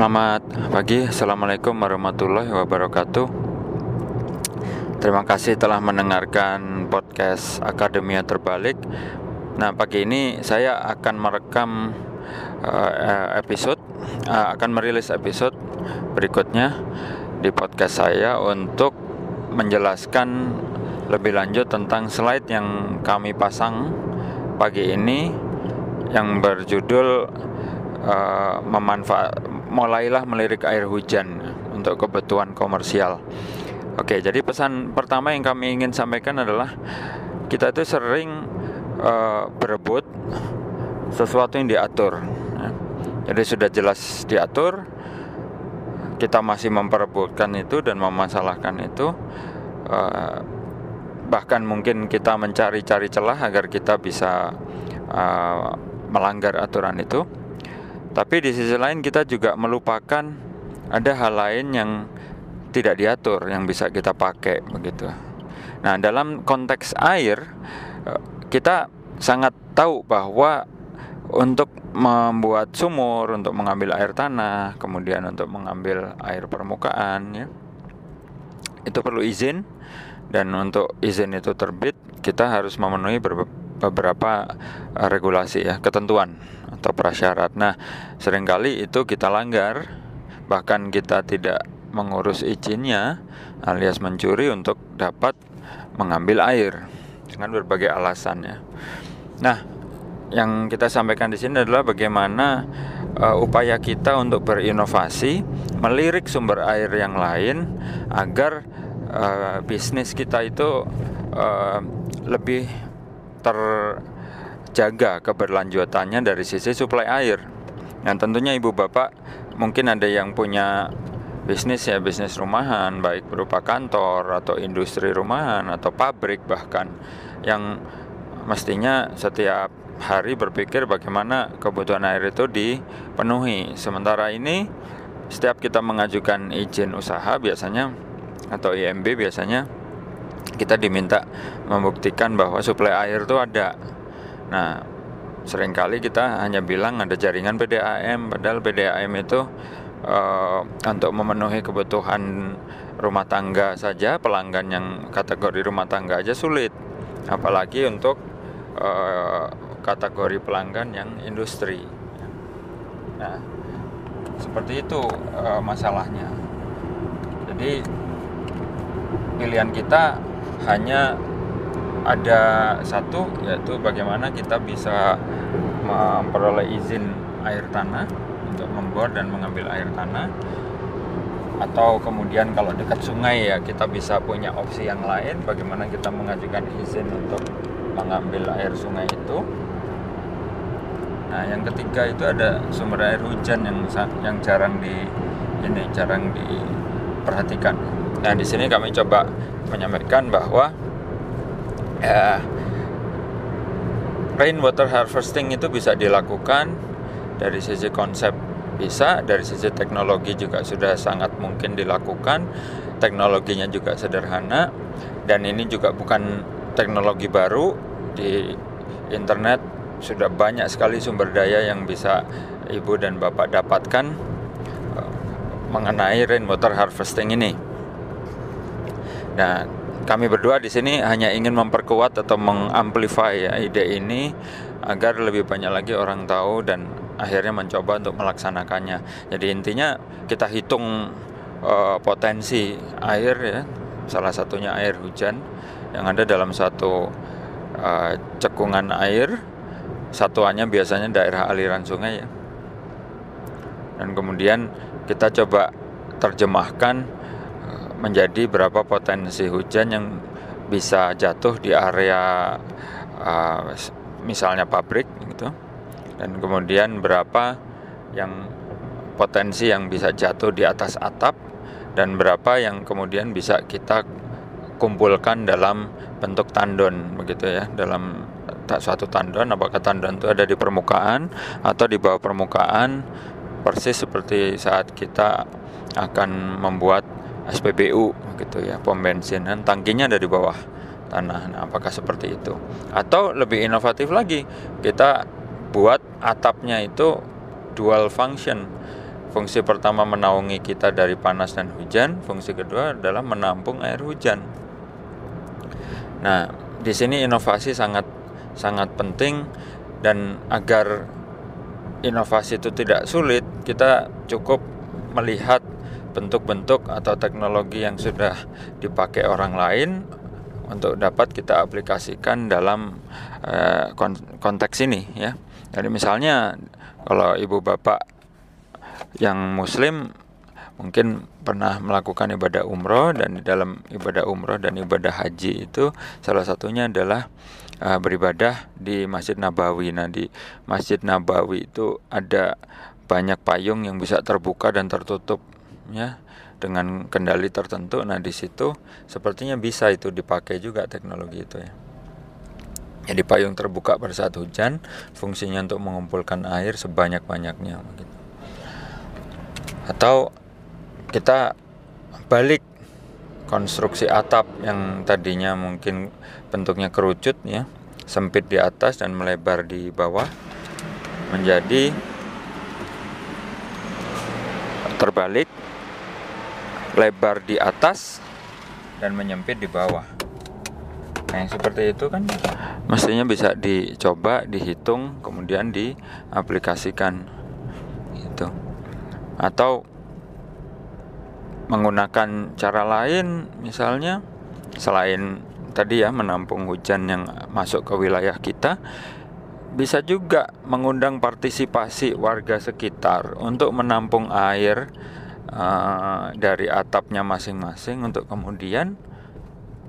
Selamat pagi, Assalamualaikum warahmatullahi wabarakatuh. Terima kasih telah mendengarkan podcast Akademia Terbalik. Nah pagi ini saya akan merekam uh, episode uh, Akan merilis episode berikutnya di podcast saya Untuk menjelaskan lebih lanjut tentang slide yang kami pasang pagi ini Yang berjudul uh, memanfaat mulailah melirik air hujan untuk kebutuhan komersial. Oke, jadi pesan pertama yang kami ingin sampaikan adalah kita itu sering uh, berebut sesuatu yang diatur. Jadi sudah jelas diatur, kita masih memperebutkan itu dan memasalahkan itu. Uh, bahkan mungkin kita mencari-cari celah agar kita bisa uh, melanggar aturan itu tapi di sisi lain kita juga melupakan ada hal lain yang tidak diatur yang bisa kita pakai begitu. Nah, dalam konteks air eh, kita sangat tahu bahwa untuk membuat sumur, untuk mengambil air tanah, kemudian untuk mengambil air permukaan ya. Itu perlu izin dan untuk izin itu terbit kita harus memenuhi beberapa eh, regulasi ya, ketentuan atau prasyarat. Nah, sering kali itu kita langgar, bahkan kita tidak mengurus izinnya alias mencuri untuk dapat mengambil air dengan berbagai alasan ya. Nah, yang kita sampaikan di sini adalah bagaimana uh, upaya kita untuk berinovasi, melirik sumber air yang lain agar uh, bisnis kita itu uh, lebih ter jaga keberlanjutannya dari sisi suplai air. Yang tentunya ibu bapak mungkin ada yang punya bisnis ya bisnis rumahan baik berupa kantor atau industri rumahan atau pabrik bahkan yang mestinya setiap hari berpikir bagaimana kebutuhan air itu dipenuhi. Sementara ini setiap kita mengajukan izin usaha biasanya atau IMB biasanya kita diminta membuktikan bahwa suplai air itu ada Nah, sering kali kita hanya bilang ada jaringan PDAM, padahal PDAM itu uh, untuk memenuhi kebutuhan rumah tangga saja, pelanggan yang kategori rumah tangga aja sulit, apalagi untuk uh, kategori pelanggan yang industri. Nah, seperti itu uh, masalahnya. Jadi pilihan kita hanya ada satu yaitu bagaimana kita bisa memperoleh izin air tanah untuk membor dan mengambil air tanah. Atau kemudian kalau dekat sungai ya kita bisa punya opsi yang lain bagaimana kita mengajukan izin untuk mengambil air sungai itu. Nah yang ketiga itu ada sumber air hujan yang yang jarang di ini jarang diperhatikan nah di sini kami coba menyampaikan bahwa ya, rainwater harvesting itu bisa dilakukan dari sisi konsep bisa, dari sisi teknologi juga sudah sangat mungkin dilakukan. Teknologinya juga sederhana dan ini juga bukan teknologi baru di internet sudah banyak sekali sumber daya yang bisa ibu dan bapak dapatkan eh, mengenai rainwater harvesting ini. Nah, kami berdua di sini hanya ingin memperkuat atau mengamplify ya, ide ini agar lebih banyak lagi orang tahu dan akhirnya mencoba untuk melaksanakannya. Jadi intinya kita hitung uh, potensi air ya, salah satunya air hujan yang ada dalam satu uh, cekungan air. Satuannya biasanya daerah aliran sungai ya. Dan kemudian kita coba terjemahkan menjadi berapa potensi hujan yang bisa jatuh di area uh, misalnya pabrik gitu. Dan kemudian berapa yang potensi yang bisa jatuh di atas atap dan berapa yang kemudian bisa kita kumpulkan dalam bentuk tandon begitu ya. Dalam suatu tandon apakah tandon itu ada di permukaan atau di bawah permukaan persis seperti saat kita akan membuat SPBU gitu ya pom bensin dan tangkinya ada di bawah tanah. Nah, apakah seperti itu? Atau lebih inovatif lagi kita buat atapnya itu dual function. Fungsi pertama menaungi kita dari panas dan hujan, fungsi kedua adalah menampung air hujan. Nah, di sini inovasi sangat sangat penting dan agar inovasi itu tidak sulit, kita cukup melihat bentuk-bentuk atau teknologi yang sudah dipakai orang lain untuk dapat kita aplikasikan dalam uh, konteks ini ya. Jadi misalnya kalau ibu bapak yang muslim mungkin pernah melakukan ibadah umroh dan di dalam ibadah umroh dan ibadah haji itu salah satunya adalah uh, beribadah di Masjid Nabawi. Nah, di Masjid Nabawi itu ada banyak payung yang bisa terbuka dan tertutup ya dengan kendali tertentu. Nah, di situ sepertinya bisa itu dipakai juga teknologi itu ya. Jadi payung terbuka pada saat hujan fungsinya untuk mengumpulkan air sebanyak-banyaknya gitu atau kita balik konstruksi atap yang tadinya mungkin bentuknya kerucut ya sempit di atas dan melebar di bawah menjadi terbalik lebar di atas dan menyempit di bawah. Nah yang seperti itu kan mestinya bisa dicoba dihitung kemudian diaplikasikan. Gitu. Atau menggunakan cara lain misalnya selain tadi ya menampung hujan yang masuk ke wilayah kita bisa juga mengundang partisipasi warga sekitar untuk menampung air uh, dari atapnya masing-masing untuk kemudian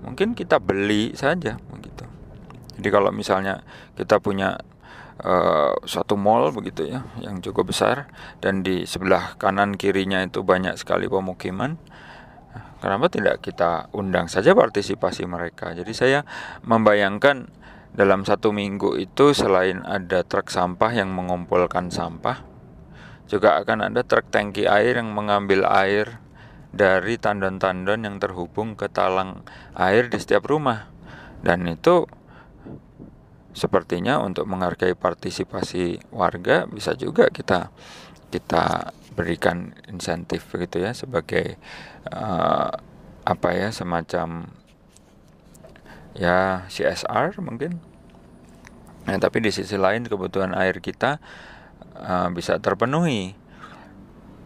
mungkin kita beli saja begitu. Jadi kalau misalnya kita punya uh, suatu mall begitu ya yang cukup besar dan di sebelah kanan kirinya itu banyak sekali pemukiman kenapa tidak kita undang saja partisipasi mereka jadi saya membayangkan dalam satu minggu itu selain ada truk sampah yang mengumpulkan sampah juga akan ada truk tangki air yang mengambil air dari tandon-tandon yang terhubung ke talang air di setiap rumah dan itu sepertinya untuk menghargai partisipasi warga bisa juga kita kita berikan insentif begitu ya sebagai uh, apa ya semacam ya CSR mungkin. Nah, tapi di sisi lain kebutuhan air kita uh, bisa terpenuhi.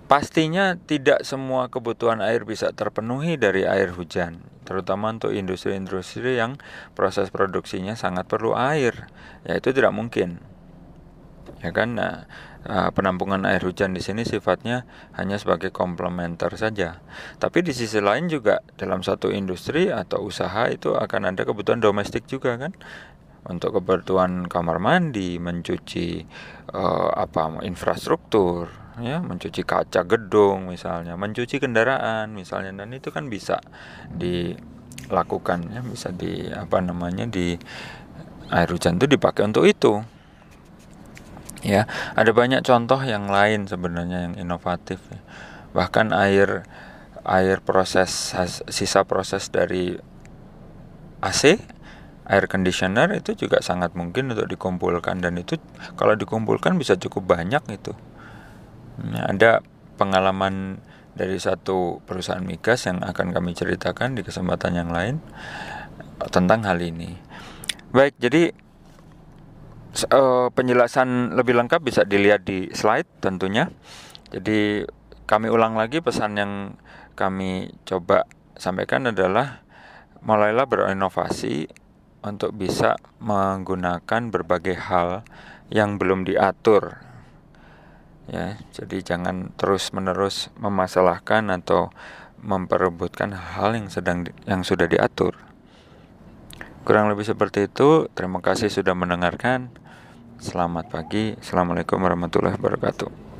Pastinya tidak semua kebutuhan air bisa terpenuhi dari air hujan terutama untuk industri-industri yang proses produksinya sangat perlu air. Ya itu tidak mungkin. Ya kan? Nah, eh, penampungan air hujan di sini sifatnya hanya sebagai komplementer saja. Tapi di sisi lain juga dalam satu industri atau usaha itu akan ada kebutuhan domestik juga kan untuk kebutuhan kamar mandi mencuci uh, apa infrastruktur ya mencuci kaca gedung misalnya mencuci kendaraan misalnya dan itu kan bisa dilakukan ya bisa di apa namanya di air hujan itu dipakai untuk itu ya ada banyak contoh yang lain sebenarnya yang inovatif ya. bahkan air air proses sisa proses dari AC air conditioner itu juga sangat mungkin untuk dikumpulkan dan itu kalau dikumpulkan bisa cukup banyak itu Ya, ada pengalaman dari satu perusahaan migas yang akan kami ceritakan di kesempatan yang lain tentang hal ini. Baik, jadi uh, penjelasan lebih lengkap bisa dilihat di slide tentunya. Jadi kami ulang lagi pesan yang kami coba sampaikan adalah mulailah berinovasi untuk bisa menggunakan berbagai hal yang belum diatur. Ya jadi jangan terus menerus memasalahkan atau memperebutkan hal yang sedang yang sudah diatur. Kurang lebih seperti itu. Terima kasih sudah mendengarkan. Selamat pagi. Assalamualaikum warahmatullahi wabarakatuh